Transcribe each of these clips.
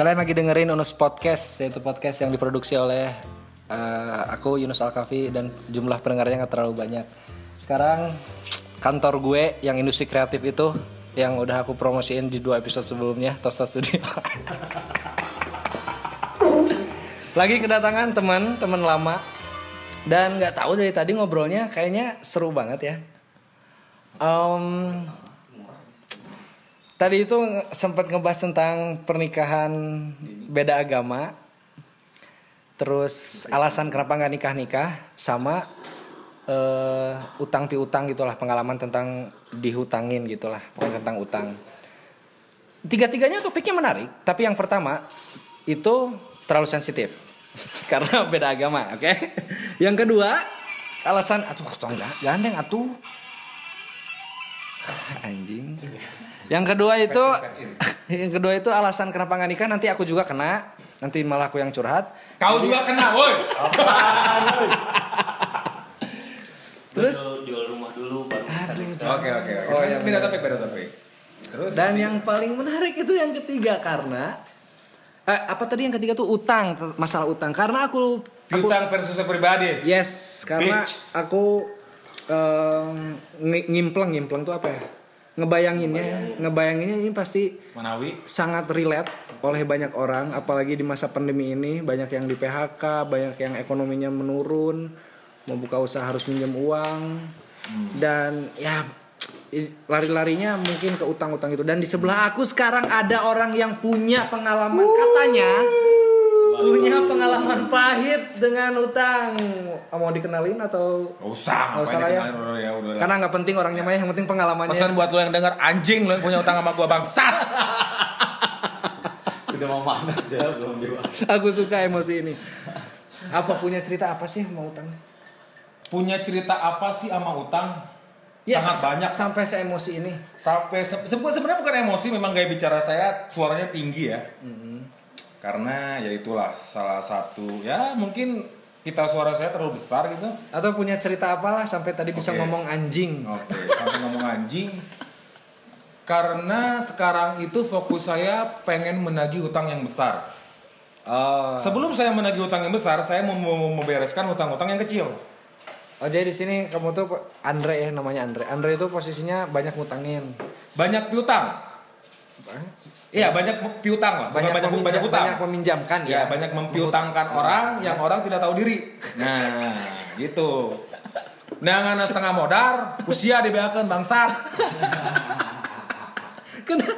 Kalian lagi dengerin Unus Podcast, yaitu podcast yang diproduksi oleh eh, aku Yunus Alkafi dan jumlah pendengarnya nggak terlalu banyak. Sekarang kantor gue yang industri kreatif itu yang udah aku promosiin di dua episode sebelumnya, Tosta Studio. lagi kedatangan teman teman lama dan nggak tahu dari tadi ngobrolnya kayaknya seru banget ya. Em, tadi itu sempat ngebahas tentang pernikahan beda agama, terus alasan kenapa nggak nikah nikah, sama eh, utang piutang gitulah pengalaman tentang dihutangin gitulah pokoknya tentang utang. Tiga-tiganya topiknya menarik, tapi yang pertama itu terlalu sensitif karena beda agama, oke? Yang kedua alasan atuh tong gandeng atuh anjing. Yang kedua itu yang kedua itu alasan kenapa nggak nikah nanti aku juga kena. Nanti malah aku yang curhat. Kau juga kena, woi. Terus Jual- rumah dulu baru bisa. Oke, oke, oke. Oh, iya, beda topik, beda topik. Terus dan yang paling menarik itu yang ketiga karena eh, apa tadi yang ketiga tuh utang, masalah utang. Karena aku aku piutang versus pribadi. yes, karena Bitch. aku ngi- ngimpleng, ngimpleng tuh apa ya? Ngebayanginnya, ngebayanginnya ini pasti Manawi. sangat relate oleh banyak orang apalagi di masa pandemi ini. Banyak yang di PHK banyak yang ekonominya menurun mau buka usaha harus minjem uang. Dan ya lari-larinya mungkin ke utang-utang itu. Dan di sebelah aku sekarang ada orang yang punya pengalaman. Katanya punya pengalaman pahit dengan utang mau dikenalin atau Gak usah, Nggak usah ya. udah ya, udah. karena nggak penting orangnya mah yang penting pengalamannya Pesan buat lo yang denger anjing lo yang punya utang sama gua bangsat. Sudah mau manas ya belum aku suka emosi ini apa punya cerita apa sih mau utang punya cerita apa sih sama utang? Ya, Sangat sa- banyak. sampai seemosi ini. Sampai se- se- sebenarnya bukan emosi, memang gaya bicara saya suaranya tinggi ya. Karena ya itulah salah satu ya mungkin kita suara saya terlalu besar gitu. Atau punya cerita apalah sampai tadi bisa Oke. ngomong anjing. Oke, sampai ngomong anjing. Karena sekarang itu fokus saya pengen menagih hutang yang besar. Oh. Sebelum saya menagih hutang yang besar, saya mau, mau membereskan hutang-hutang yang kecil. Oh jadi di sini kamu tuh Andre ya namanya Andre. Andre itu posisinya banyak ngutangin. Banyak piutang. Iya, banyak piutang lah. Banyak banyak, meminjam- hutang. banyak meminjamkan ya, ya. banyak mempiutangkan orang yang orang tidak tahu diri. Nah, gitu. Nah, setengah modar, usia dibeakeun bangsat. Kenapa?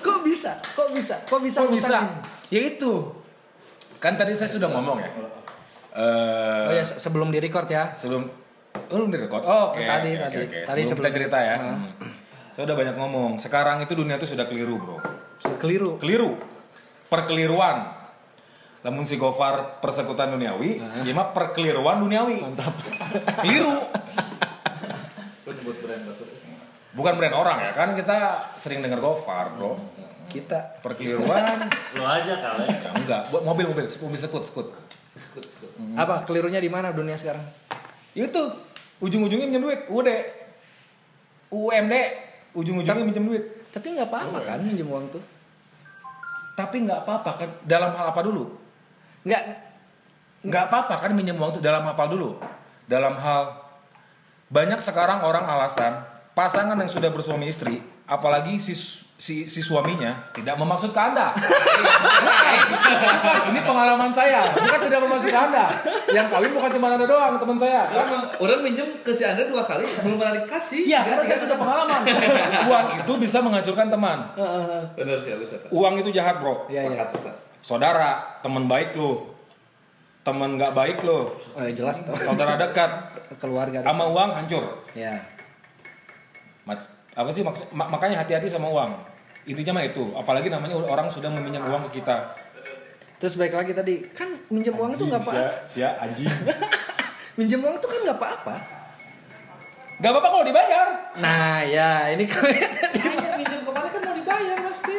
Kok bisa? Kok bisa? Kok bisa? Kok bisa? Ya itu. Kan tadi saya sudah ngomong ya. Eh Oh ya se- sebelum di record ya. sebelum oh, belum direkod. Oh, oke. Tadi, oke, tadi. oke. Tadi Sebelum kita sebelum- cerita ya. Hmm. Saya udah banyak ngomong. Sekarang itu dunia itu sudah keliru, Bro. Sudah keliru. Keliru. Perkeliruan. Lamun si Gofar persekutan duniawi, dia mah perkeliruan duniawi. Mantap. Keliru. Nyebut brand? Bukan brand orang ya, kan kita sering dengar Gofar, Bro. Kita Perkeliruan Lo aja kali. ya enggak, buat mobil mobil, mobil sekut sekut. Skut, skut. apa kelirunya di mana dunia sekarang? Itu ujung-ujungnya minjem duit, UD. UMD, ujung-ujungnya minjem duit. Tapi nggak apa-apa kan minjem uang tuh? Tapi nggak apa-apa kan dalam hal apa dulu? Nggak Nggak apa-apa kan minjem uang itu dalam apa dulu? Dalam hal banyak sekarang orang alasan pasangan yang sudah bersuami istri, apalagi si si, si suaminya tidak memaksud ke anda. Bukan, ini pengalaman saya, bukan tidak memaksud ke anda. Yang kawin bukan cuma anda doang, teman saya. Orang, orang minjem ke si Anda dua kali belum pernah dikasih. Iya, karena saya sudah pengalaman. Uang itu bisa menghancurkan teman. Bener sih halus eta. Uang itu jahat, bro. Iya iya. Saudara, teman baik lu, teman nggak baik lu, Oh, ya jelas tuh. saudara dekat, Keluarga. sama uang hancur. Ya. Mac- apa sih maksud makanya hati-hati sama uang. Intinya mah itu, apalagi namanya orang sudah meminjam uang ke kita. Terus baik lagi tadi kan minjem uang itu nggak apa. Sia, sia anjing. Minjem uang itu kan nggak apa-apa. Gak apa-apa kalau dibayar. Nah ya ini Iya, minjem ke mana kan mau dibayar pasti.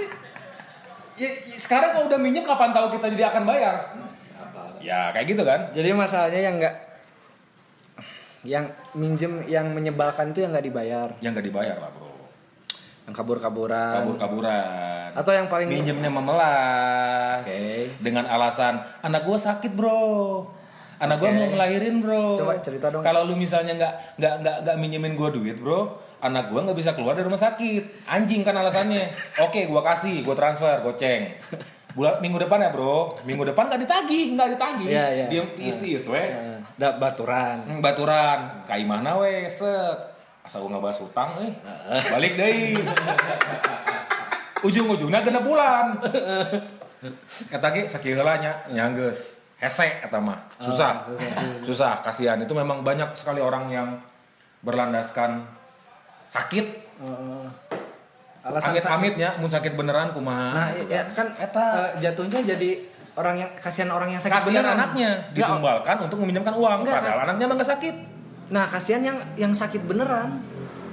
Ya, ya, sekarang kalau udah minjem kapan tahu kita jadi akan bayar? Apa? Ya kayak gitu kan. jadi masalahnya yang nggak yang minjem yang menyebalkan itu yang nggak dibayar Yang gak dibayar lah bro. Yang kabur-kaburan. Kabur-kaburan. Atau yang paling minjemnya memelas. Oke. dengan alasan anak gua sakit bro. Anak gua Oke. mau ngelahirin bro. Coba cerita dong. kalau lu misalnya nggak nggak nggak nggak minjemin gua duit bro anak gua nggak bisa keluar dari rumah sakit. Anjing kan alasannya. Oke gua kasih gua transfer goceng. Bulan minggu depan ya bro. Minggu depan nggak ditagih nggak ditagih. Iya, iya. diem tis tis we da baturan. Hmm, baturan. Kai mana we set asal nggak bahas utang eh. Balik deh. Ujung-ujungnya kena bulan. Kata ge sakit heulanya nyanggeus hese kata mah susah. Susah kasihan. Itu memang banyak sekali orang yang berlandaskan sakit. Alasan sa- amit-amitnya mun sakit beneran kumaha? Nah, gitu ya kan. eh, jatuhnya jadi orang yang kasihan orang yang sakit kasihan beneran. anaknya. Nggak, ditumbalkan untuk meminjamkan uang. Nggak, padahal anaknya emang gak sakit Nah, kasihan yang yang sakit beneran.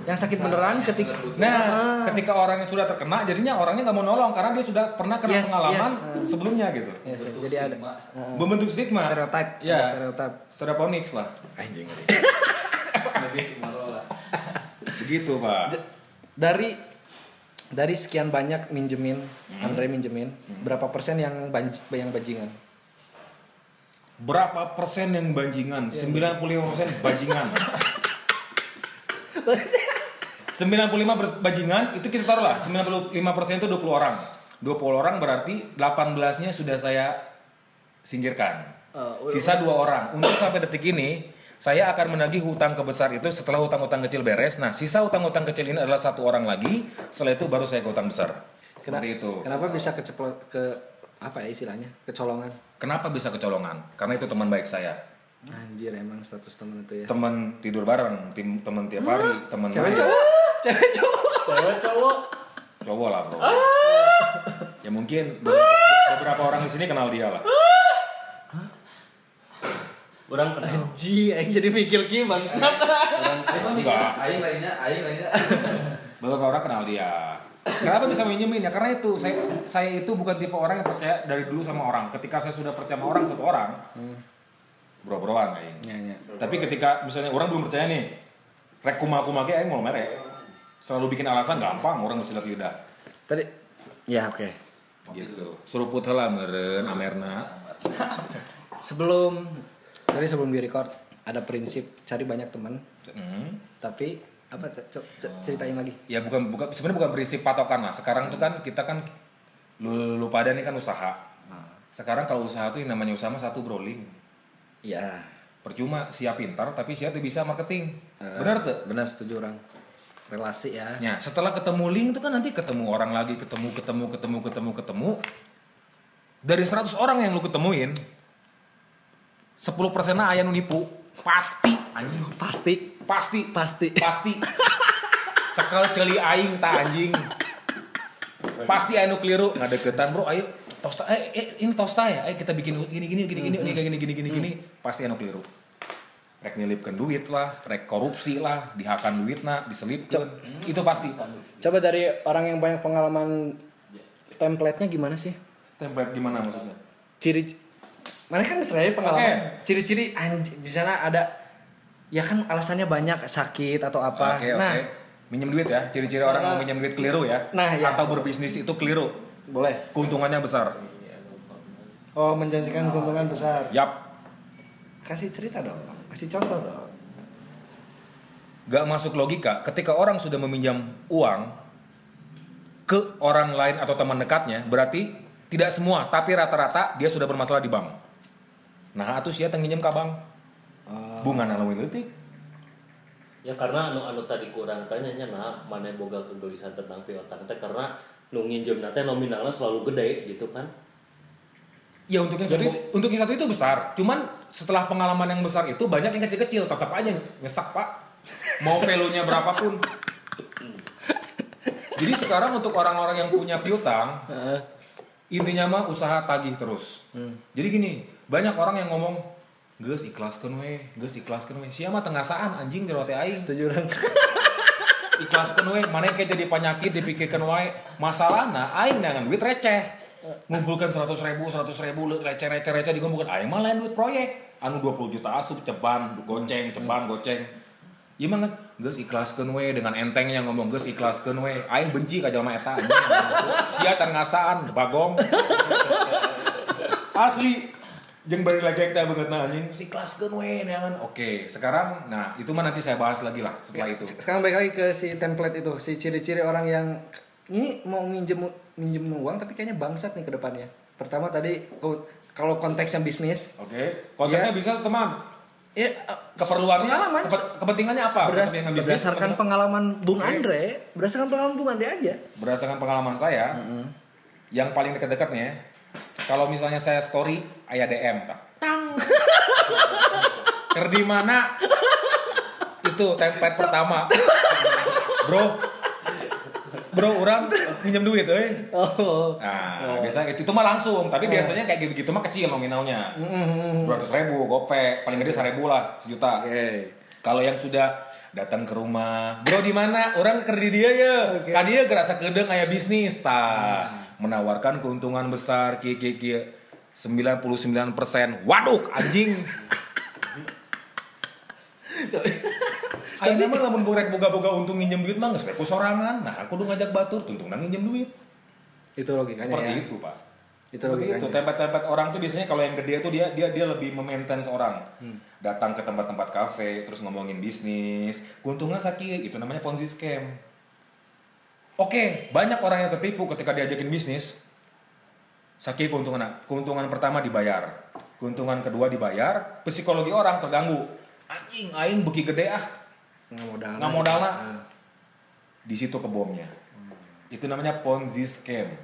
Yang sakit beneran ketika Nah, Ah. ketika orangnya sudah terkena, jadinya orangnya nggak mau nolong karena dia sudah pernah kena Yes, pengalaman yes. sebelumnya gitu. Yes, yes, jadi ada eh, Membentuk stigma. stereotip, Ya, stereotip. stereophonics lah. Anjing. Lebih kemarola. Begitu, Pak. J- Dari dari sekian banyak minjemin, Hmm. Andre minjemin, berapa persen yang banj yang bajingan? Berapa persen yang banjingan? 95 persen bajingan. 95 bers- bajingan itu kita taruh lah 95 persen itu 20 orang. 20 orang berarti 18 nya sudah saya singkirkan. Eh, sisa dua orang. Untuk sampai detik ini saya akan menagih hutang kebesar itu setelah hutang-hutang kecil beres. Nah sisa hutang-hutang kecil ini adalah satu orang lagi. Setelah itu baru saya ke hutang besar. Seperti itu. Kenapa bisa keceplo ke apa ya istilahnya? Kecolongan. Kenapa bisa kecolongan karena itu teman baik saya Anjir emang status temen itu ya. teman tidur bareng tim teman tiap hari teman Cewek main. cowok, cewek cowok. Cewek cowok. cowok lah bro ya mungkin beberapa, beberapa orang di sini kenal dia lah Orang kenal. Anjing, aing jadi mikir ki bangsat. enggak Aing lainnya, aing lainnya. beberapa orang kenal dia kenapa bisa minjemin ya? Karena itu saya saya itu bukan tipe orang yang percaya dari dulu sama orang. Ketika saya sudah percaya sama orang satu orang bro-broan aing Ya, ya. tapi ketika misalnya orang belum percaya nih rek kuma kuma ge aing mau merek. Selalu bikin alasan gampang orang bersilat lidah. Tadi ya oke. gitu. Seruput heula meureun amerna. Sebelum tadi sebelum di record ada prinsip cari banyak teman, Hmm. tapi apa c- c- c- ceritain lagi. ya bukan bukan sebenarnya bukan prinsip patokan lah sekarang tuh kan kita kan lu, lu pada nih kan usaha sekarang kalau usaha tuh yang namanya usaha mah satu brolin Ya, percuma siap pintar tapi siap tuh bisa marketing benar tuh benar setuju orang. Relasi ya. Ya, setelah ketemu link itu kan nanti ketemu orang lagi, ketemu, ketemu, ketemu, ketemu, ketemu. Dari 100 orang yang lu ketemuin, 10 persennya ayah nipu. Pasti, anjing. Pasti, Pasti, pasti. pasti. Cekel celi aing ta anjing. Pasti anu keliru ngadeketan bro. Ayo tosta eh, eh ini tosta ya? Ayo kita bikin gini gini gini gini gini gini gini gini gini. Pasti anu keliru. Rek nilipkan duit lah rek korupsi lah dihakan duit nah diselipkan itu pasti. Coba dari orang yang banyak pengalaman template-nya gimana sih? template gimana maksudnya? Ciri mana kan saya pengalaman. Oke. Ciri-ciri anjing di sana ada ya kan alasannya banyak sakit atau apa. oke nah, minjem duit ya ciri-ciri orang mau minjem duit keliru ya Nah, ya. atau berbisnis itu keliru boleh. keuntungannya besar Oh, menjanjikan keuntungan besar. yap Kasih cerita dong. Kasih contoh dong. gak masuk logika ketika orang sudah meminjam uang ke orang lain atau teman dekatnya berarti tidak semua tapi rata-rata dia sudah bermasalah di bank nah itu siapa yang minjem ke bank bunga nalawi leutik ya karena anu anu tadi kurang tanyanya nah mana boga kegelisahan tentang piutang teh karena nu nginjem teh nominalnya selalu gede gitu kan? Ya untuk yang satu itu, untuk yang satu itu besar. Cuman setelah pengalaman yang besar itu banyak yang kecil-kecil. Tetap aja nyesak pak. Mau value-nya berapapun. Jadi sekarang untuk orang-orang yang punya piutang intinya mah usaha tagih terus. Jadi gini banyak orang yang ngomong Gus ikhlaskan we, Gus ikhlaskan we. Siapa tengasaan anjing di roti aing. Setuju orang. Ikhlaskan we, mana yang kayak jadi penyakit dipikirkan wae. Masalahna aing dengan duit receh. Ngumpulkan 100 ribu, 100 ribu, receh, receh, receh dikumpulkan. Aing mah lain duit proyek. Anu 20 juta asup ceban, goceng, ceban, goceng. Iya banget, geus ikhlaskeun we dengan entengnya ngomong geus ikhlaskeun we. Aing benci ka jalma eta. Sia can ngasaan, bagong. Asli. Jeung bari lagi teh banget nah anjing, geus ikhlaskeun we neangan. Oke, sekarang nah itu mah nanti saya bahas lagi lah setelah itu. Sekarang balik lagi ke si template itu, si ciri-ciri orang yang ini mau minjem minjem uang tapi kayaknya bangsat nih ke depannya. Pertama tadi kalau konteksnya bisnis, Oke, kontennya Iya. bisa teman. ya Keperluannya, Pengalaman. kepe- kepentingannya apa? Berdas- Kepentingan bisnis? berdasarkan pengalaman Bung Oke. Andre, berdasarkan pengalaman Bung Andre aja. berdasarkan pengalaman saya, yang paling dekat-dekat nih ya, kalau misalnya saya story, ayah DM tak. Tang. Ker di mana? Itu template pertama. Bro. Bro, orang pinjam duit, eh. Oh. Nah, biasa itu, itu mah langsung, tapi biasanya kayak gitu-gitu mah kecil nominalnya. Dua ratus ribu, gopek, paling gede seribu lah, sejuta. Oke. Kalau yang sudah datang ke rumah, bro di mana? Orang kerja di dia ya. Oke. Kan dia gerasa kedeng aya bisnis, ta. Menawarkan keuntungan besar, ki ki ki. 99% waduk anjing Ayo mah lamun borek boga-boga untung nginjem duit mah geus sorangan. Nah, aku udah ngajak batur tuntung nginjem duit. Itu logikanya Seperti ya. itu, Pak. Itu Seperti logikanya. itu. Tempat-tempat orang tuh biasanya kalau yang gede tuh dia dia dia lebih memaintain seorang. Hmm. Datang ke tempat-tempat kafe, terus ngomongin bisnis, keuntungan sakit, itu namanya ponzi scam. Oke, banyak orang yang tertipu ketika diajakin bisnis. Sakit keuntungan keuntungan pertama dibayar, keuntungan kedua dibayar, psikologi orang terganggu. Anjing, aing beki gede ah, Nggak modal. nggak modalna. Ah. Di situ kebomnya. Itu namanya ponzi scam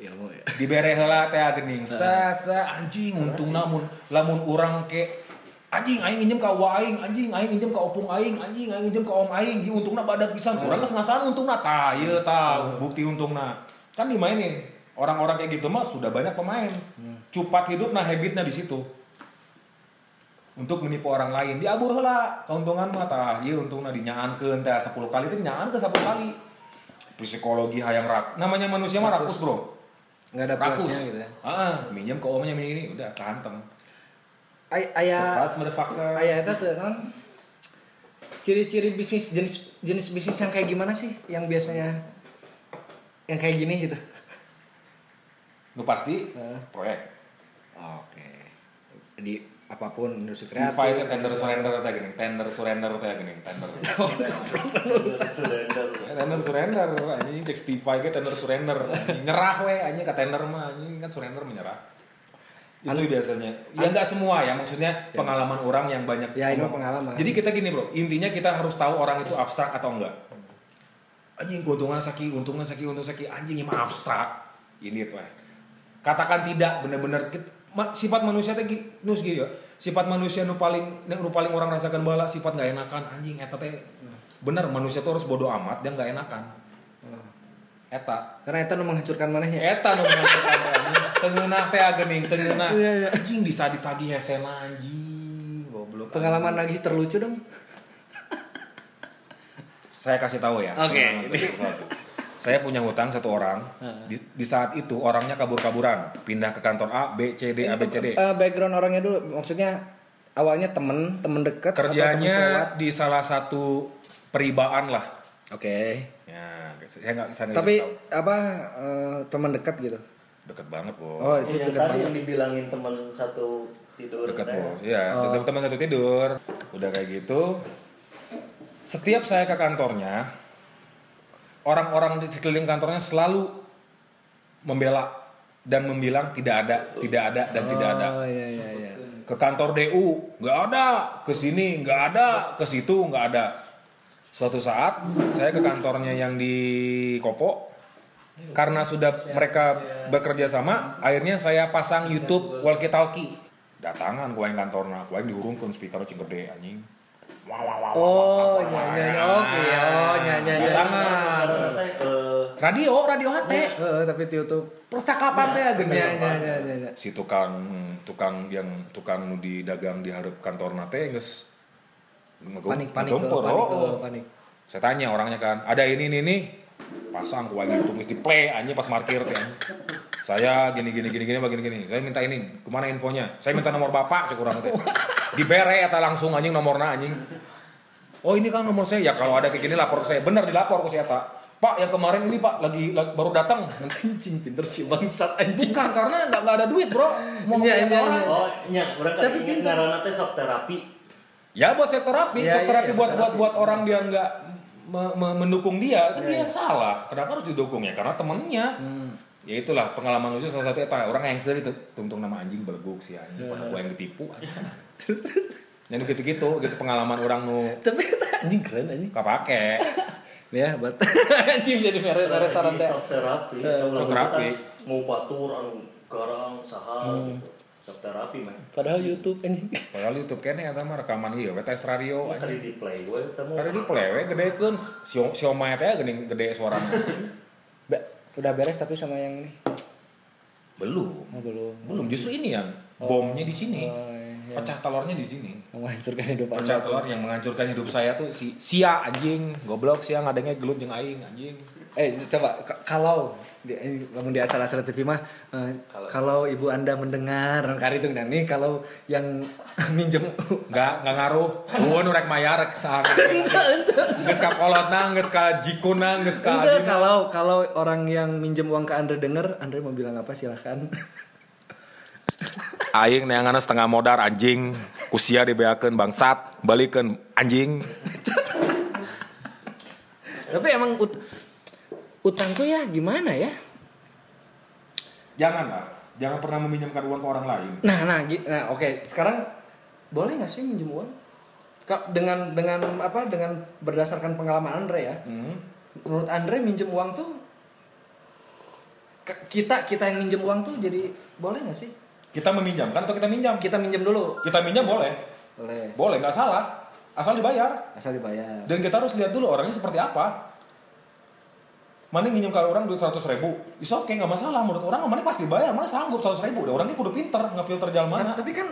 ilmu ya. dibere heula teh geuning sa sa anjing untung namun lamun urang ke anjing aing nginjem ka wa aing anjing aing nginjem ka opung aing anjing aing nginjem ka om aing. Di untungna badak pisan. Urang geus ngasaan untungna. Tah ieu tah bukti untungna. Kan dimainin. Orang-orang kayak gitu mah sudah banyak pemain. Cupat hidup nah habitnya di situ. Untuk menipu orang lain. Diabur heula keuntungan mah tah ieu untungna dinyaankeun teh 10 kali teh dinyaan ke 10 kali. Psikologi hayang rak. Namanya manusia mah rakus. bro. Nggak ada rakus. gitu ya. ah minjem ke omnya ini udah kanteng Ay aya Surprise, motherfucker. aya eta tuh kan ciri-ciri bisnis jenis jenis bisnis yang kayak gimana sih? Yang biasanya yang kayak gini gitu. nu pasti Heeh. proyek. Oke. Di apa pun industri kreatif. itu tender surrender teh gini? Tender surrender teh gini? Tender. Surrender. Tender surrender. Anjing cek Steve ge tender surrender. Nyerah we anjing ke tender mah anjing kan surrender menyerah itu biasanya. Ya nggak semua ya maksudnya pengalaman orang yang banyak Ya, ini pengalaman. jadi kita gini bro intinya kita harus tahu orang itu abstrak atau enggak. Anjing keuntungan saki untungan saki untung saki. Anjing mah abstrak. Ini tuh katakan tidak bener-bener ma- sifat manusia teh nus gitu ya sifat manusia nu paling nu paling orang rasakan bala sifat nggak enakan. Anjing eta teh bener manusia tuh harus bodoh amat dan nggak enakan. Eta. Karena itu nu menghancurkan manehnya. eta nu mengatakan anjing tengeunah teh agening tengeunah Iya, iya. anjing bisa ditagih hesena anjing goblok Pengalaman lagi terlucu dong. saya kasih tahu ya. Oke. Sesuatu. Saya punya hutang satu orang. Di, di saat itu orangnya kabur-kaburan, pindah ke kantor A, B, C, D, A, B, C, D. Eh, background orangnya dulu, maksudnya awalnya temen, temen dekat? Kerjanya di salah satu peribaan lah. Oke. Ya, saya nggak Tapi tahu. apa eh, teman dekat gitu? Deket banget bos. Oh, itu yang dekat tadi banget. yang dibilangin teman satu tidur dekat teh. bos. Ya, Oh. teman satu tidur. Udah kayak gitu. Setiap saya ke kantornya, orang-orang di sekeliling kantornya selalu membela dan membilang tidak ada, tidak ada dan tidak ada. Oh iya iya iya. ke kantor DU nggak ada ke sini nggak ada ke situ nggak ada suatu saat saya ke kantornya yang di Kopo karena sudah mereka bekerja sama akhirnya saya pasang YouTube walkie talkie datangan ku yang kantorna ku yang diurungkeun speaker cing gede anjing wah wah wah Oh iya iya iya. oke oh iya iya iya. datangan teh eh, radio radio HT Eh, tapi di YouTube. percakapan teh gede Iya iya iya iya. iya. si tukang tukang yang tukang nu di dagang di hareup kantor nate geus Panik panik ke panik ke oh. panik. saya tanya orangnya kan ada ini ini nih pasang ku itu mesti play anjing pas parkir teh. Anjing. saya gini gini gini gini begini gini. Saya minta ini ke mana infonya? Saya minta nomor bapak cek urang teh. Dibere eta langsung anjing nomorna anjing. Oh ini kan nomor saya? Ya kalau ada kayak gini lapor ke saya. Benar dilapor ke saya tak pak yang kemarin ini pak lagi, lagi- baru datang. Anjing pinter sih bangsat anjing. bukan karena nggak nggak ada duit bro. Mau Iya, ngomongin iya, orang. Oh, nya, orang Tapi pintar. ngaranna teh sok terapi. ya buat sektor terapi. Iya, iya, terapi iya, buat buat terapi. buat orang dia nggak me- me- mendukung dia itu Iya, dia iya. yang salah kenapa harus didukung ya karena temennya Hmm. ya itulah pengalaman lucu salah satu eta orang yang itu tungtung nama anjing beleguk sih anjing pernah gua yang ditipu Terus terus. yang gitu-gitu gitu pengalaman orang nu Tapi anjing keren anjing. kapake Ya, buat anjing jadi mere mere saran teh. Terapi. Sok terapi. Mau batur anu garang saha Hmm. gitu. Sok terapi mah. Padahal YouTube anjing. Padahal YouTube kene eta mah rekaman ieu we tes radio. Tadi di play gue temu. Kada di play we gedekeun sio siomay teh geuning gede suarana. Ba- udah beres tapi sama yang ini. Belum. Oh, belum. Belum justru ini yang bomnya di sini. Oh, iya. Pecah telurnya di sini. Menghancurkan hidup Pecah telur yang menghancurkan hidup saya tuh si Sia anjing, goblok Sia ngadengnya gelut jeung aing anjing. Eh coba kalau di, eh, namun di acara-acara TV mah eh, kalau ibu anda mendengar kari itu nih kalau yang minjem Enggak, enggak ngaruh. Gua nu rek mayar rek saha. Geus ka kolotna, geus ka jikuna, geus ka Enggak, adina. kalau kalau orang yang minjem uang ke Andre denger Andre mau bilang apa silahkan Aing neangan setengah modar anjing kusia dibeakeun bangsat balikeun anjing tapi emang ut- utang tuh ya gimana ya? Jangan lah jangan pernah meminjamkan uang ke orang lain. Nah nah nah oke. Sekarang boleh nggak sih minjem uang? Dengan dengan apa dengan berdasarkan pengalaman Andre ya. Hmm. menurut Andre minjem uang tuh kita kita yang minjem uang tuh jadi boleh nggak sih? Kita meminjamkan atau kita minjam? Kita minjem dulu. Kita minjam boleh. Boleh. Boleh nggak salah. Asal dibayar. Asal dibayar. Dan kita harus lihat dulu orangnya seperti apa mana minjem ke orang duit seratus ribu. Is oke nggak masalah. Menurut orang mana pasti bayar. Mana sanggup seratus ribu. Udah orangnya kudu pinter ngefilter jalan mana. Nah, tapi kan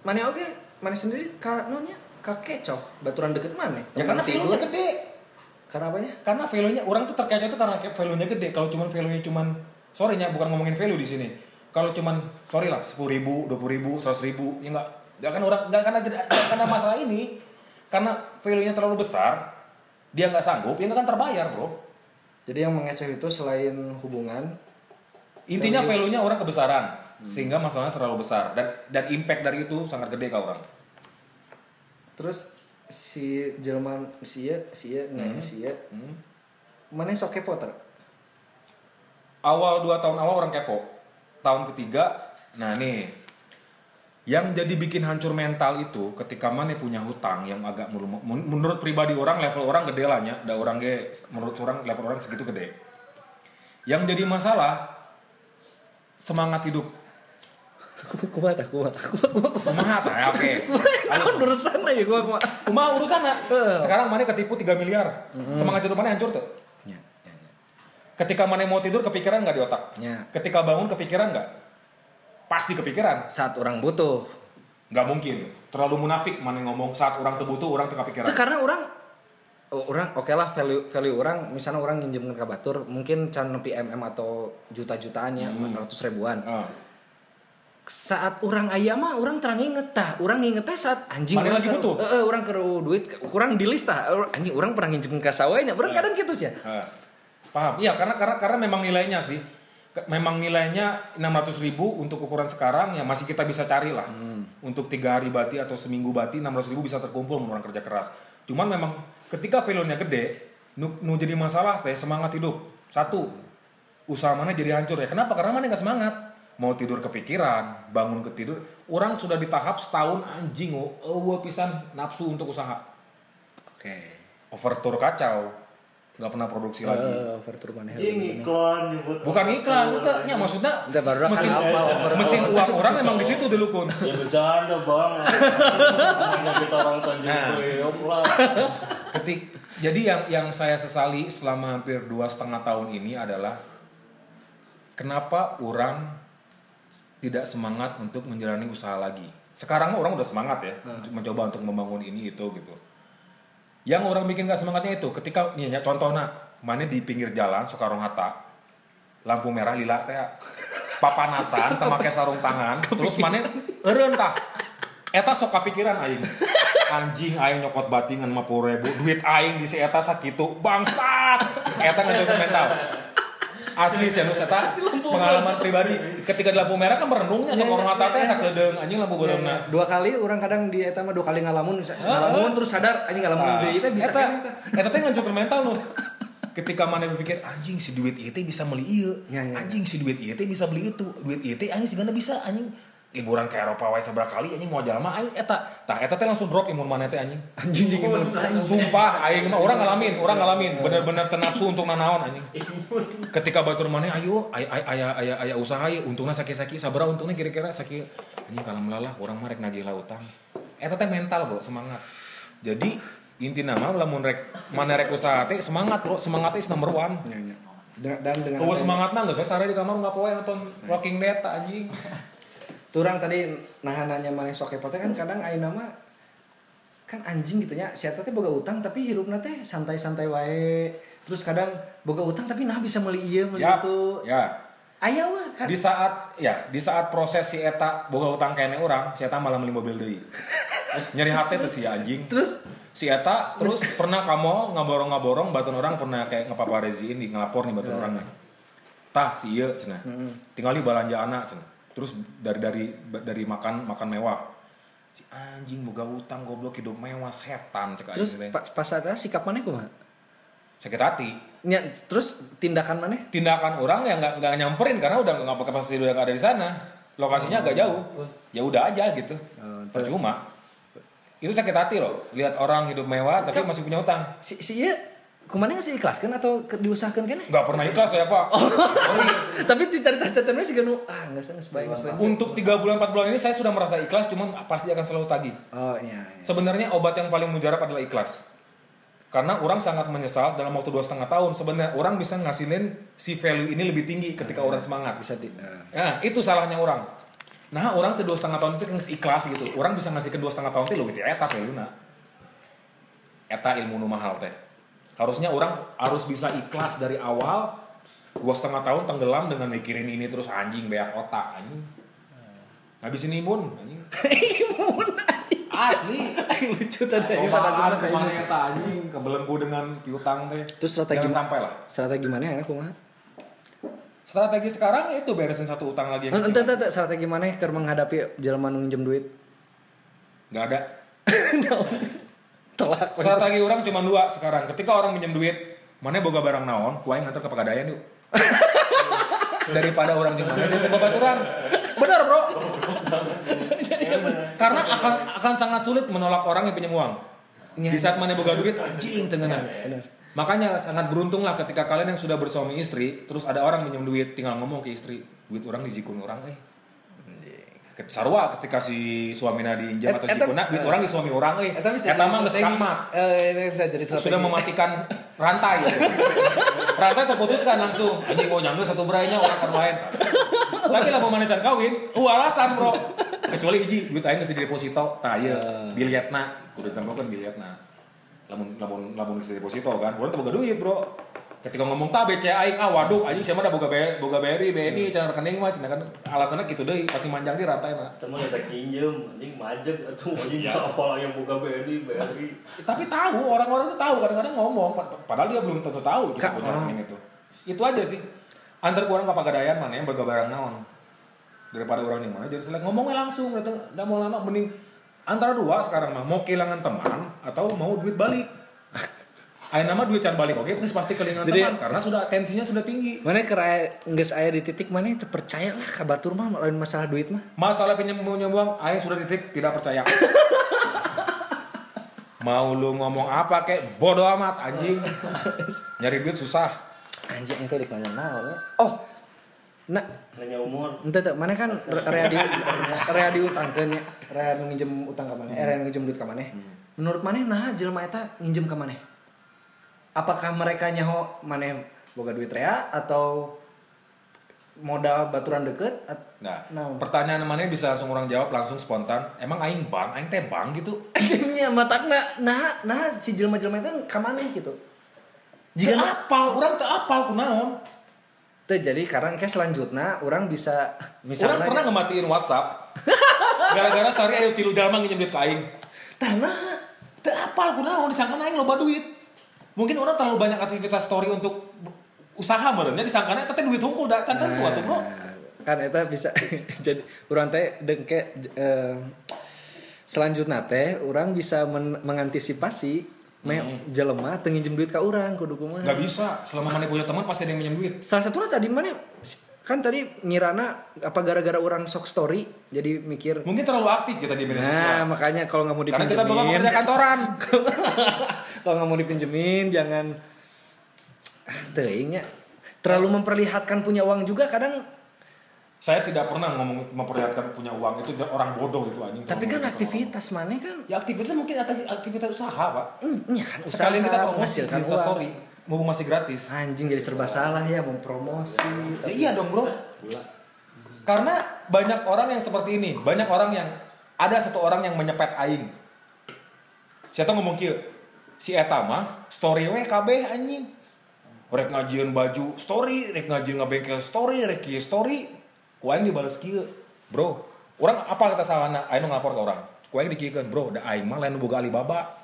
mana oke mana sendiri ka nonnya kakek cok baturan deket mana ya karena value-nya gede. Karena apanya? Karena value-nya orang tuh terkecoh itu karena kayak value-nya gede. Kalau cuman value-nya cuman sorry nya bukan ngomongin value di sini. Kalau cuman sorry lah sepuluh ribu dua puluh ribu seratus ribu ya nggak. Nggak kan orang nggak karena karena masalah ini. Karena value-nya terlalu besar dia nggak sanggup ya nggak akan terbayar bro jadi yang mengecoh itu selain hubungan intinya Value. value-nya orang kebesaran sehingga masalahnya terlalu besar. Dan dan impact dari itu sangat gede ke orang. Terus si Jerman si ya si ya nggak si ya Hmm. mana sok kepo ter? Awal dua tahun awal orang kepo. Tahun ketiga nah nih yang jadi bikin hancur mental itu ketika mana punya hutang yang agak menurut, menurut pribadi orang level orang gede lah nya. Ada orang ge menurut orang level orang segitu gede. Yang jadi masalah semangat hidup. Kuat aku kuat aku kumaha tah ya oke. Aku urusan aja gua gua kumaha urusan Eh. sekarang mana ketipu 3 miliar. Semangat hidup mana hancur tuh. Ya ya ya. ketika mana mau tidur kepikiran nggak di otak? Ya. ketika bangun kepikiran nggak pasti kepikiran. Saat orang butuh. Nggak mungkin. Terlalu munafik mana ngomong saat orang terbutuh orang tengah itu pikiran. Karena orang oh, orang oke lah value value orang. Misalnya orang nginjem ke batur mungkin can nepi mm atau juta jutaannya ratus ribuan. Ah. saat orang ayam mah orang terang inget tah. Orang inget teh saat anjing Mana orang lagi butuh? eh, orang ke duit kurang di list tah. Anjing orang pernah nginjem ke sawahnya orang kadang gitu sih. Ya Ah. paham. Iya karena karena karena memang nilainya sih memang nilainya 600 ribu untuk ukuran sekarang ya masih kita bisa cari lah untuk tiga hari bati atau seminggu bati 600 ribu bisa terkumpul orang kerja keras. Cuman memang ketika value-nya gede nu, nu jadi masalah teh semangat hidup. Satu usaha mana jadi hancur ya. Kenapa? Karena mana nggak semangat. Mau tidur kepikiran bangun ketidur. Orang sudah di tahap setahun anjing oh eueuh pisan nafsu untuk usaha. Oke. Overtur kacau nggak pernah produksi lagi. Eh, overtur mana Ini iklan nyebut. bukan iklan itu ya maksudnya Udah, baru mesin overtur. mesin uang orang memang di situ dulu kun. Ya bercanda bang. Ini kita orang Tanjung Nah. Ketik. Jadi yang yang saya sesali selama hampir dua setengah tahun ini adalah kenapa orang tidak semangat untuk menjalani usaha lagi? Sekarang orang udah semangat ya untuk mencoba untuk membangun ini itu gitu yang orang bikin gak semangatnya itu ketika nih ya contohnya mana di pinggir jalan Soekarno Hatta lampu merah lila teh papanasan teu make sarung tangan terus mana eureun tah eta sok kapikiran aing. Anjing aing nyokot batingan 50 ribu duit aing di si eta sakitu. Bangsat! Eta ngejauh mental asli sih anu eta pengalaman pribadi. Ketika di lampu merah kan merenungnya sama orang hata teh sakedeung anjing lampu bereuna dua kali orang kadang di eta mah dua kali ngalamun ngalamun terus sadar anjing ngalamun deui teh bisa eta teh ngancurkeun mental nus. Ketika mana berpikir anjing si duit teh bisa meuli ieu. Ya, ya. anjing si duit teh bisa beli itu duit teh anjing sigana bisa anjing liburan ke Eropa wae sabaraha kali anjing mau jalan mah aing eta. Tah eta teh langsung drop imun mana teh anjing. Anjing anjing imun. sumpah aing mah orang ngalamin orang ngalamin. Bener-bener tenapsu untuk nanaon anjing. Ketika batur mana ayo ay- ay- aya aya aya usaha ye untungna sakit-sakit sabaraha untungnya kira-kira sakit anjing kalau melalah orang mah rek nagih lah utang eta teh mental bro semangat. Jadi inti nama lamun rek mana rek usaha teh semangat bro semangat is number one. Ya, ya. Dan- dengan semangat mah geus we sare di kamar nggak poe nonton Walking Dead tak, anjing. Turang tadi nah nanya mana sok kepo teh kan kadang ayeuna mah kan anjing gitu nya si eta teh boga utang tapi hirupna teh santai-santai wae. Terus kadang boga utang tapi nah bisa meuli ieu meuli Ya, itu. ya. Aya wah kan. Di saat ya, di saat proses si eta boga utang kene orang, si eta malah beli mobil deui. Nyeri hati tuh si anjing. Terus Si eta terus pernah kamu ngaborong-ngaborong batun orang pernah kayak ngepapareziin di ngelapor nih batun orang nih. Tah si ieu cenah. Tinggal di balanja anak cenah. Terus dari dari dari makan makan mewah. Si anjing boga utang goblok hidup mewah setan cek terus anjing teh. pas pas saat sikap mana kumaha? Sakit hati. Nya terus tindakan mana? tindakan orang yang nggak nggak nyamperin karena udah nggak pakai pasti udah nggak ada di sana lokasinya agak jauh ya udah aja gitu Oh, percuma itu sakit hati loh lihat orang hidup mewah tapi masih punya utang Si si ieu kumaha nggak sih ikhlaskan atau diusahakan kan? nggak pernah ikhlas saya pak tapi dicerita-ceritanya sih ganu ah nggak sih nggak baik nggak baik. untuk tiga bulan empat bulan ini saya sudah merasa ikhlas cuman pasti akan selalu tagih Oh iya. iya. sebenarnya obat yang paling mujarab adalah ikhlas karena orang sangat menyesal dalam waktu dua setengah tahun sebenarnya orang bisa ngasilin si value ini lebih tinggi ketika orang semangat Bisa di. eh. Nah, itu salahnya orang. Nah, orang tuh dua setengah tahun itu ikhlas gitu. Orang bisa ngasih ke dua setengah tahun itu lebih eta value na. Eta ilmu nu mahal teh. Harusnya orang harus bisa ikhlas dari awal. Dua setengah tahun tenggelam dengan mikirin ini terus anjing beak otak anjing. Ngabisin imun anjing. Asli. Aing lucu tadi pada ke mana ke mana eta anjing kebelenggu dengan piutang teh. Terus strategi Jangan sampai lah. Strategi mana ya kumaha? Strategi sekarang itu beresin satu utang lagi. yang Ente kecil. ente strategi mana keur menghadapi jelema nu duit? Nggak ada. Telak. Strategi orang cuma dua sekarang. Ketika orang minjem duit, mana boga barang naon, kuaing nganter ke Pegadaian yuk. Daripada orang jeung mana babaturan. Benar, Bro. Karena akan akan sangat sulit menolak orang yang pinjam uang. Iya. Di saat mana boga duit, anjing tengenan. Benar. Makanya sangat beruntung lah ketika kalian yang sudah bersuami istri, terus ada orang minjem duit, tinggal ngomong ke istri, duit orang dijikun orang, eh. Sarua ketika si suamina diinjam atau jikuna, duit orang di suami orang, eh. Eta bisa Eta jadi mah geus Eh, ini bisa jadi strategi. sudah mematikan rantai ya. rantai terputuskan langsung. Anjing mau nyambil satu berainya orang kan lain. Tapi lah mau manecan kawin uh alasan bro. Kecuali iji duit aing geus di deposito tah ieu biliatna kudu ditambahkeun biliatna lamun lamun lamun geus di deposito kan. Urang teh boga duit bro ketika ngomong tah BCA aing ah waduh anjing siapa dah boga be, boga BRI BNI cenah rekening mah cenah kan alasannya gitu deui pasti manjang di rantai mah Teman ada kinjem, anjing majek atau anjing bisa apa yang buka BRI, BRI. tapi tahu orang-orang tuh tahu kadang-kadang ngomong pad- padahal dia belum tentu tahu kita Kak, punya oh. rekening itu. Itu aja sih. Antar orang ke Pegadaian mana yang boga barang naon. Daripada orang yang mana jadi selek ngomongnya langsung datang nggak mau lama mending antara dua sekarang mah mau kehilangan teman atau mau duit balik Ayo nama duit can balik oke please pasti kehilangan Jadi- teman karena sudah tensinya sudah tinggi Mana kira nggak aya di titik mana itu percaya lah kabatur mah lain masalah duit mah. masalah pinjam uang ayo sudah titik tidak percaya mau lu ngomong apa kek bodoh amat anjing nyari duit susah Anjing itu di mana naon ya? Oh. Nah, Hanya umur. ente teh mana kan re- rea di rea diutangkeun ya. Rea nu nginjem utang ka maneh, eh rea nu nginjem duit ka maneh. Menurut maneh nah jelema eta nginjem ka maneh? Apakah mereka nyaho maneh boga duit rea atau modal baturan deket at- Nah, Naon? pertanyaan mana bisa langsung orang jawab langsung spontan. Emang aing bang, aing teh bang gitu. nya matakna nah nah si jelema-jelema itu ka maneh gitu. Jika apal, orang teh apal kunaon. Teu jadi karena kayak selanjutnya orang bisa Orang misalnya pernah ngematiin WhatsApp. Gara-gara sorry ayo tilu jalma nginjem duit ke aing. tanah teu apal kunaon disangka aing loba duit mungkin orang terlalu banyak aktivitas story untuk usaha merenya disangkana eta teh duit hungkul da kan tentu atuh bro. Nah, kan eta bisa jadi urang teh dengke eh, selanjutnya teh orang bisa men- mengantisipasi meh jelema teu nginjem duit ka urang kudu kumaha. Nggak bisa. Selama mana punya teman pasti ada yang minjem duit. Salah satunya tadi mana kan tadi ngirana apa gara-gara orang sok story jadi mikir mungkin terlalu aktif kita di media nah sosial. makanya kalau nggak mau karena kita bukan dipinjemin. pekerja kantoran. Kalau nggak mau dipinjemin jangan. Ah, teuing nya. terlalu memperlihatkan punya uang juga kadang. Saya tidak pernah ngomong memperlihatkan punya uang itu orang bodoh itu anjing. Tapi kan aktivitas mana kan. Ya aktivitasnya mungkin akti- aktivitas usaha pak. Hmm, ya kan sekali kita promosi di story mumpung masih gratis. Anjing jadi serba salah ya mau promosi. Ya iya dong bro. Karena banyak orang yang seperti ini. Banyak orang yang ada satu orang yang menyepet aing. Siapa ngomong kieu si eta mah story we kabeh anjing. Rek ngajieun baju story rek ngajieun ngabengkel story rek kieu story. Ku aing dibales kieu bro orang apa kata salahna aing nu ngelapor ke orang. Ku aing dikiekeun bro da aing mah lain nu boga Alibaba.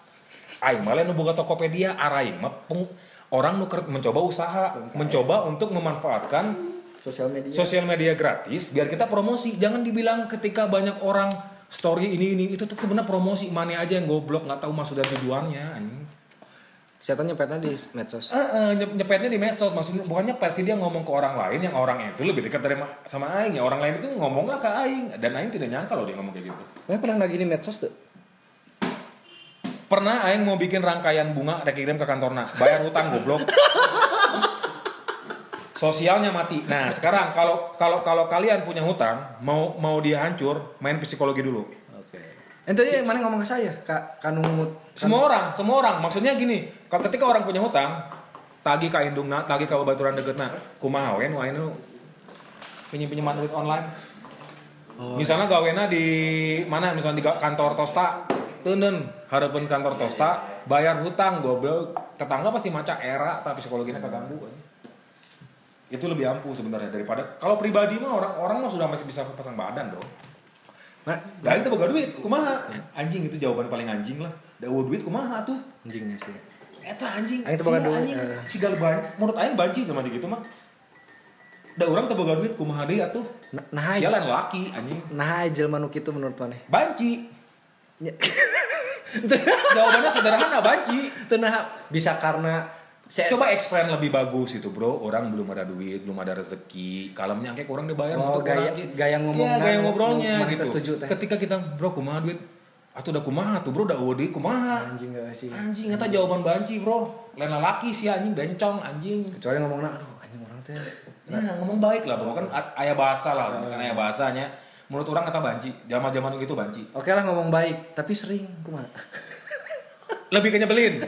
Aing mah lain nu boga Tokopedia. Araing mah orang nu ker- mencoba usaha mencoba untuk memanfaatkan sosial media. sosial media gratis biar kita promosi. Jangan dibilang ketika banyak orang story ini ini itu tuh sebenarnya promosi. Mana aja yang goblok nggak tahu maksud dan tujuannya anjing. Saya tanya petnya di medsos? Eh, eh, nyep- nyepetnya di medsos. Maksudnya bukan nyepet sih dia ngomong ke orang lain yang orang itu lebih dekat dari ma- sama aing. Ya orang lain itu ngomonglah ke aing. Dan aing tidak nyangka loh dia ngomong kayak gitu. Mana pernah lagi di medsos tuh pernah aing mau bikin rangkaian bunga rek kirim ke kantorna bayar hutang goblok. Sosialnya mati. Nah sekarang kalau kalau kalau kalian punya hutang mau mau dia hancur main psikologi dulu. Oke. Ente yang mana ngomong ke saya? Kak kanumut semua orang semua orang. Maksudnya gini kalau ketika orang punya hutang tagi ka indungna tagi ka babaturan deket kumaha we nu anu pinjam pinjaman duit online? Misalnya gawena di mana? Misalnya di kantor Tosta teuneun harapan kantor Tosta bayar hutang goblok tetangga pasti maca era tapi psikologinya keganggu kan. itu lebih ampuh sebenarnya daripada kalau pribadi mah orang orang mah sudah masih bisa pasang badan dong nah Nah, kita boga duit, kumaha? Anjing itu jawaban paling anjing lah. Da eueuh duit kumaha tuh? anjingnya sih Eta anjing. Aing si anjing. eh. Si ban menurut aing banci sama gitu mah. Da urang teu boga duit kumaha deui atuh? nah nah Sialan laki anjing. nah aja manu kitu menurut mana Banci. Jawabannya sederhana banci. Teu nah bisa karena saya Coba explain lebih bagus itu bro. Orang belum ada duit, belum ada rezeki. Kalau nyangke kurang dibayar Oh, untuk gaya- orang gaya ngomongna, Iya, gaya ngobrolnya gitu. setuju, teh. Ketika kita bro kumaha duit? Atuh udah kumaha tuh bro udah duit kumaha? Anjing gak sih. Anjing eta jawaban banci bro. Lain laki sih anjing bencong anjing. Kecuali ngomongnya aduh anjing orang teh. Ya ngomong baik lah bro. Kan a- ayah bahasa lah kan ayah bahasanya Menurut orang kata banci. Zaman zaman itu banci. Oke lah ngomong baik. Tapi sering kumaha Lebih ke nyebelin.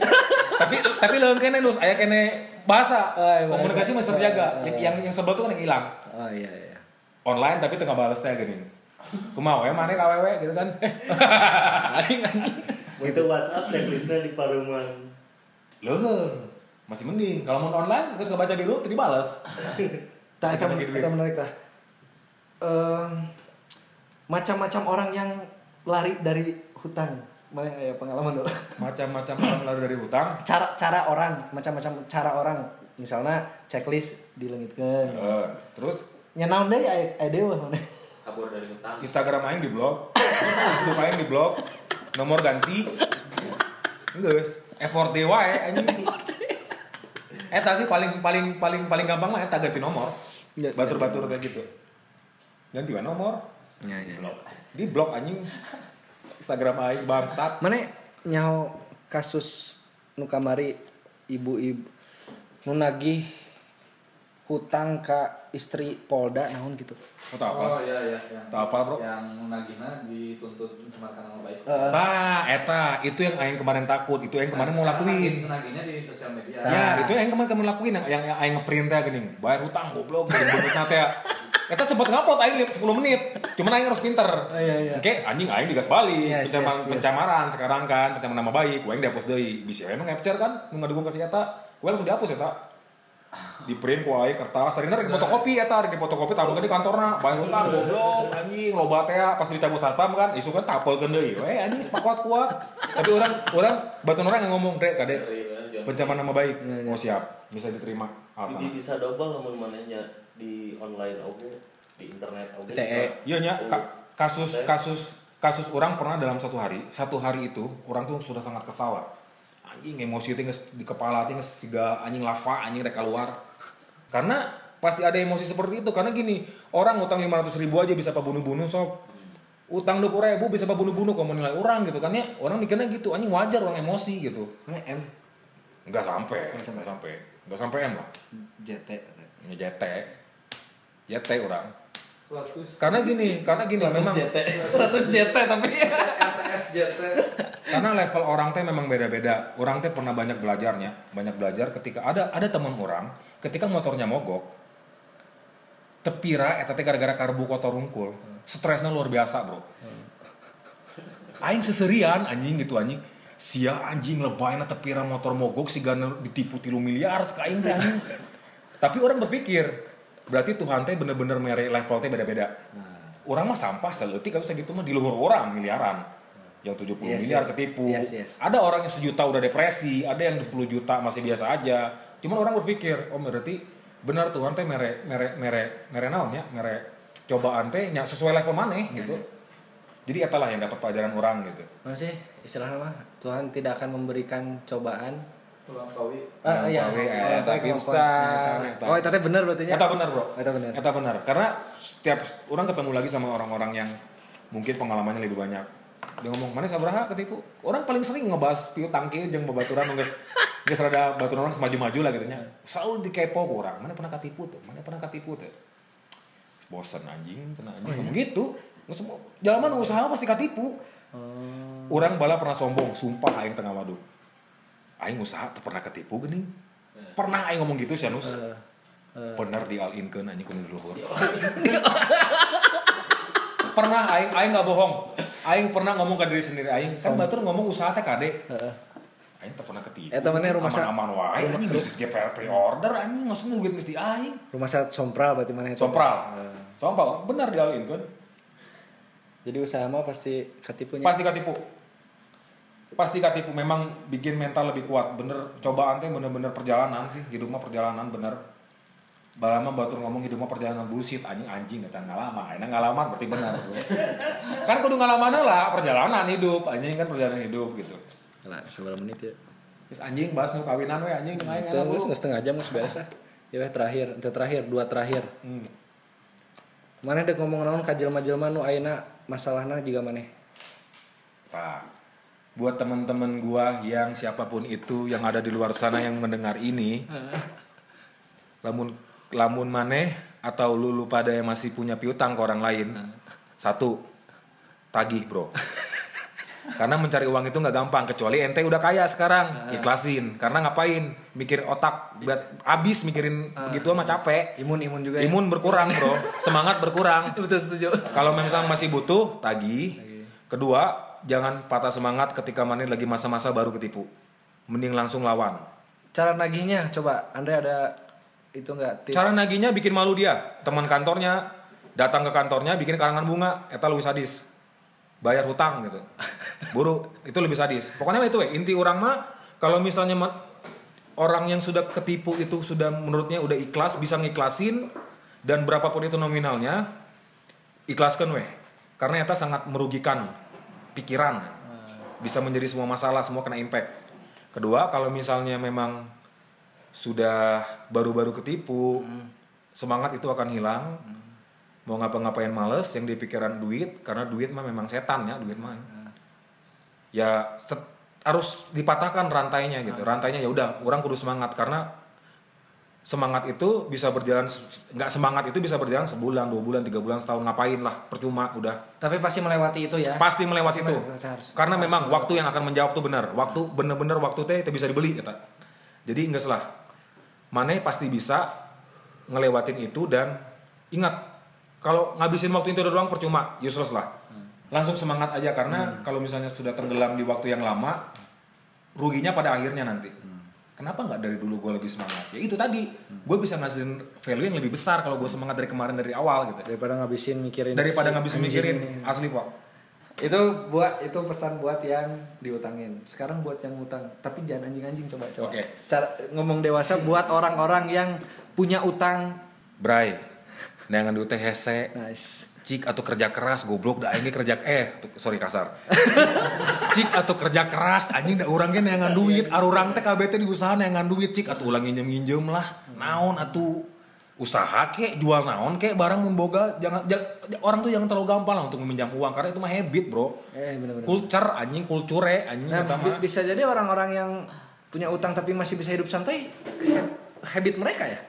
Tapi tapi leung kene nus Ayah kene bahasa. Oh, iya, Komunikasi masih terjaga. Yang, yang, yang sebel tuh kan yang hilang. Oh iya iya. Online tapi tengah balas teh gini Kumaha ya mana KWW gitu kan. Itu WhatsApp checklistnya di Paruman. Leung masih mending. Kalau mau online terus nggak baca dulu tadi balas Tah, Kita menarik tah. Macam-macam orang yang lari dari hutang. Mana ya pengalaman dulu. macam-macam orang lari dari hutang Cara cara orang, macam-macam cara orang. Misalnya checklist dilengitkeun. Eh, terus Nya naon deui aya aya deui mana. kabur dari hutang Instagram aing di blog, Facebook aing di blog, nomor ganti. Geus, effort dewa ya anjing. Eta sih paling paling paling paling gampang mah eta ganti nomor. Batur-batur kayak gitu. Ganti nomor. Ya ya. Di blog anjing. Instagram aing bangsat. Mana nyaho kasus nu kamari ibu-ibu nu nagih hutang ka istri Polda naon gitu. Mau tau apa? oh iya iya yang Tahu apa, Bro? yang nagihna dituntut mencemarkan nama baik Eh, Tah, eta itu yang aing kemarin takut, itu yang kemarin mau lakuin. nagihnya di sosial media Ya, itu yang kemarin kamu lakuin yang yang, aing ngeprint teh geuning. Bayar hutang goblok, na teh. Eta sempat ngupload aing 10 menit. Cuman aing harus pinter. iya, iya. Oke, anjing aing digas balik. Yes, Pencemaran, yes, yes. pencemaran sekarang kan, pencemaran nama baik, aing dihapus deui. Bisa emang capture kan nu ngadukung ka si eta. Gue langsung dihapus eta. di print ku aing kertas sarina rek fotokopi eta rek fotokopi taruhkeun di kantorna bae utang goblok anjing loba teh pas dicabut satpam kan isu kan tapelkeun deui we anjing kuat kuat tapi orang orang batu orang yang ngomong dek kade pencemaran nama baik oh siap bisa diterima Jadi bisa double namun manehnya di online oke. Di internet oke. TE. iya nya ka- kasus kasus kasus orang pernah dalam satu hari satu hari itu orang tuh sudah sangat kesal. Anjing emosi teh geus di kepala teh geus siga anjing lava anjing rek keluar. Karena pasti ada emosi seperti itu karena gini orang utang 500 ribu aja bisa apa bunuh-bunuh sob. Utang 20 ribu bisa apa bunuh-bunuh kalau mau nilai orang gitu kan ya orang mikirnya gitu anjing wajar orang emosi gitu. M. Nggak sampai nggak sampai. nggak sampai M lah. JT JT JT orang. Ratus. karena gini karena gini memang JT 100 JT tapi RTS JT. karena level orang teh memang beda-beda. Orang teh pernah banyak belajarnya. Banyak belajar ketika ada ada teman orang ketika motornya mogok tepira eta teh gara-gara karbu kotor rungkul stresnya luar biasa bro. Aing seserian anjing gitu anjing. Sia anjing lebay na tepira motor mogok si gana ditipu tilu miliar cek aing teh anjing. Tapi orang berpikir berarti Tuhan teh bener-bener mere level teh beda-beda. Orang mah sampah seletik kalau segitu mah di luhur orang miliaran. Yang 70 Yes, miliar yes. ketipu. Yes, yes. ada orang yang sejuta udah depresi ada yang 10 juta masih biasa aja. Cuman orang berpikir oh berarti benar Tuhan teh mere mere mere mere naon ya? Mere cobaan teh nya sesuai level mana gitu. Jadi etalah yang dapat pelajaran orang gitu. Masih istilahnya mah Tuhan tidak akan memberikan cobaan Melampaui. ah iya pisan, Eta. eta. oh itu teh bener berarti nya Eta benar bro. Eta benar. Eta benar. Karena setiap orang ketemu lagi sama orang-orang yang mungkin pengalamannya lebih banyak. Dia ngomong, mana sabraha ketipu? Orang paling sering ngebahas piu tangki jeung babaturan nu geus geus rada baturan orang semaju-maju lah gitu nya. Selalu dikepo ku orang. Mana pernah katipu tuh? Mana pernah katipu tuh? Bosen anjing, cenah anjing. Ngomong gitu. Nggak semua jalan usaha pasti katipu. Orang bala pernah sombong, sumpah aing tengah madu. Aing usaha teu pernah ketipu geuning. Pernah aing ngomong gitu Sianus. Bener di all in anjing kudu luhur. pernah aing aing nggak bohong. Aing pernah ngomong ke diri sendiri aing. Kan batur ngomong usaha teh kade. Heeh. Aing teu pernah ketipu. Eta mana rumah sa- aman-aman wae anjing bisnis ge pre-order anjing maksudnya duit mesti aing. rumah sakit sompral berarti mana itu Sompral. Heeh. Sompral bener di all in kan. jadi usaha mah pasti ketipunya Pasti katipu. Pasti katipu memang bikin mental lebih kuat. Bener cobaan teh bener-bener perjalanan sih. Hidup mah perjalanan bener. Balama batur ngomong hidup mah perjalanan bullshit anjing anjing nggak ngalaman. Aina ngalaman berarti benar. kan kudu ngalaman lah perjalanan hidup anjing kan perjalanan hidup gitu. lah seberapa menit ya Terus anjing bahas nu kawinan we anjing aing itu enak nggak setengah jam nggak beres ah ya weh, terakhir itu terakhir dua terakhir Hmm. mana dek ngomong naon ka jelema-jelema nu ayeuna masalahna juga maneh Pak, buat teman-teman gua yang siapa pun itu yang ada di luar sana yang mendengar ini, lamun lamun maneh atau lu lu pada yang masih punya piutang ke orang lain, satu tagih bro. Karena mencari uang itu nggak gampang kecuali ente udah kaya sekarang ikhlasin. Karena ngapain? Mikir otak buat abis mikirin begitu mah capek. Imun imun juga ya? imun berkurang bro. Semangat berkurang. Betul setuju. Kalau memang masih butuh, tagih. Kedua, jangan patah semangat ketika mana lagi masa-masa baru ketipu. Mending langsung lawan. cara nagihnya coba Andre ada itu nggak tips Cara nagihnya bikin malu dia. Teman kantornya datang ke kantornya bikin karangan bunga, eta lebih sadis. Bayar hutang gitu. Buru, itu lebih sadis. Pokoknya itu we, inti orang mah kalau misalnya ma- orang yang sudah ketipu itu sudah menurutnya udah ikhlas, bisa ngiklasin dan berapapun itu nominalnya ikhlaskan weh. Karena eta sangat merugikan pikiran. Bisa menjadi semua masalah, semua kena impact. Kedua, kalau misalnya memang sudah baru-baru ketipu, semangat itu akan hilang. Mau ngapa-ngapain males, yang di pikiran duit, karena duit mah memang setan ya, duit mah. Ya set- harus dipatahkan rantainya gitu. Rantainya ya udah, orang kudu semangat karena semangat itu bisa berjalan nggak semangat itu bisa berjalan sebulan, dua bulan, tiga bulan, setahun ngapain lah, percuma udah. tapi pasti melewati itu ya Pasti melewati itu. Pasti harus- Karena harus memang melewati. waktu yang akan menjawab tuh benar. Waktu bener-bener waktu teh teh bisa dibeli kata. Jadi enggak salah. Mane pasti bisa ngelewatin itu dan ingat kalau ngabisin waktu itu doang percuma, useless lah. Langsung semangat aja karena kalau misalnya sudah tenggelam di waktu yang lama, ruginya pada akhirnya nanti. Kenapa nggak dari dulu gue lebih semangat? Ya itu tadi. Gue bisa ngasihin value yang lebih besar kalau gue semangat dari kemarin dari awal gitu daripada ngabisin mikirin daripada anjing mikirin ini. asli pak. Itu buat itu pesan buat yang diutangin. Sekarang buat yang utang tapi jangan anjing-anjing coba coba. Oke. Secara- ngomong dewasa buat orang-orang yang punya utang. Bray. Jangan di hese nice cik atau kerja keras goblok dah ini kerja eh sorry kasar. Cik atau kerja keras anjing dah orang kan yang duit. arurang teh KBT di usaha yang duit cik. Atau ulang nginjem nginjem lah. Naon atau usaha kek jual naon kek barang memboga jangan ja- orang tuh jangan terlalu gampang lah untuk meminjam uang karena itu mah habit bro. Eh bener-bener culture anjing kulture anjing nah mah. bisa jadi orang-orang yang punya utang tapi masih bisa hidup santai habit mereka ya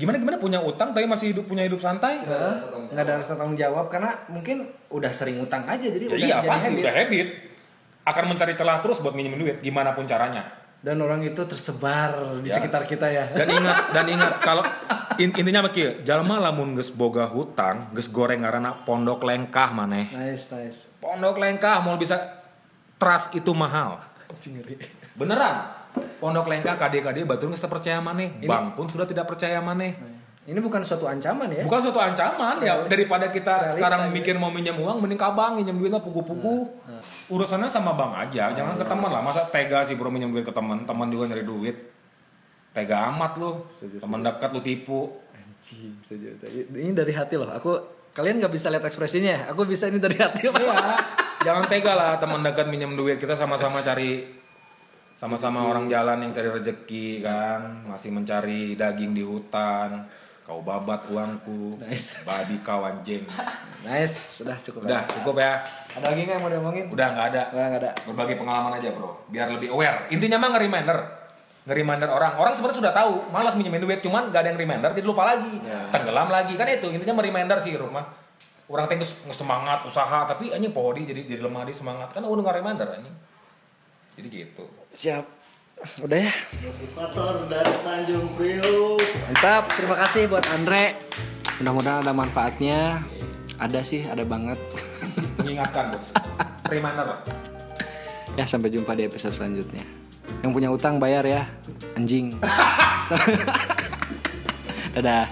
gimana gimana? Punya utang tapi masih hidup punya hidup santai? Nggak ada rasa tanggung nggak ada rasa tanggung jawab karena mungkin udah sering utang aja jadi ya udah iya jadi pasti habit. udah habit. Akan mencari celah terus buat minjemin duit gimana pun caranya. Dan orang itu tersebar di Ya. sekitar kita ya. Dan ingat dan ingat kalau in- intinya kieu jalma lamun geus boga hutang geus goreng ngaranna pondok lengkah maneh. Nice nice. Pondok lengkah mau bisa trust itu mahal. Beneran pondok lengkah KD-KD batur geus teu percaya maneh. Bank pun sudah tidak percaya maneh. Ini bukan suatu ancaman ya? Bukan suatu ancaman ya. Daripada kita Realita, sekarang gitu. mikir mau minjem uang mending ke bank minjem duitnya pugu-pugu. Urusannya sama bank aja jangan ke teman lah. Masa tega sih bro minjem duit ke teman? Teman juga nyari duit. Tega amat lu. Teman dekat lu tipu. Anjing setuju ini dari hati loh. Aku kalian nggak bisa lihat ekspresinya. Ya aku bisa ini dari hati loh. Iya, jangan tega lah teman dekat minjem duit. Kita sama-sama cari sama-sama orang jalan yang cari rezeki kan? Masih mencari daging di hutan. Kau babat uangku. Nice. babi kau anjing. Nice. Udah cukup udah cukup ya? Ada lagi nggak yang mau diomongin? Udah nggak ada. Nggak, nggak ada. Berbagi pengalaman aja bro. Biar lebih aware. Intinya mah nge-reminder. Nge-reminder orang. Orang sebenarnya sudah tahu. Malas minjemin duit cuman gak ada yang reminder jadi lupa lagi. Tenggelam lagi. Kan itu intinya mereminder sih rumah orang teh geus semangat usaha tapi anjing pohodi jadi jadi lemah di semangat. Kan udah nggak reminder anjing. Jadi gitu siap. Udah ya? Motivator dari Tanjung Priok. mantap. Terima kasih buat Andre. Mudah-mudahan ada manfaatnya. Ada sih ada banget. Mengingatkan bos. Reminder lah. Ya sampai jumpa di episode selanjutnya. Yang punya utang bayar ya anjing. Dadah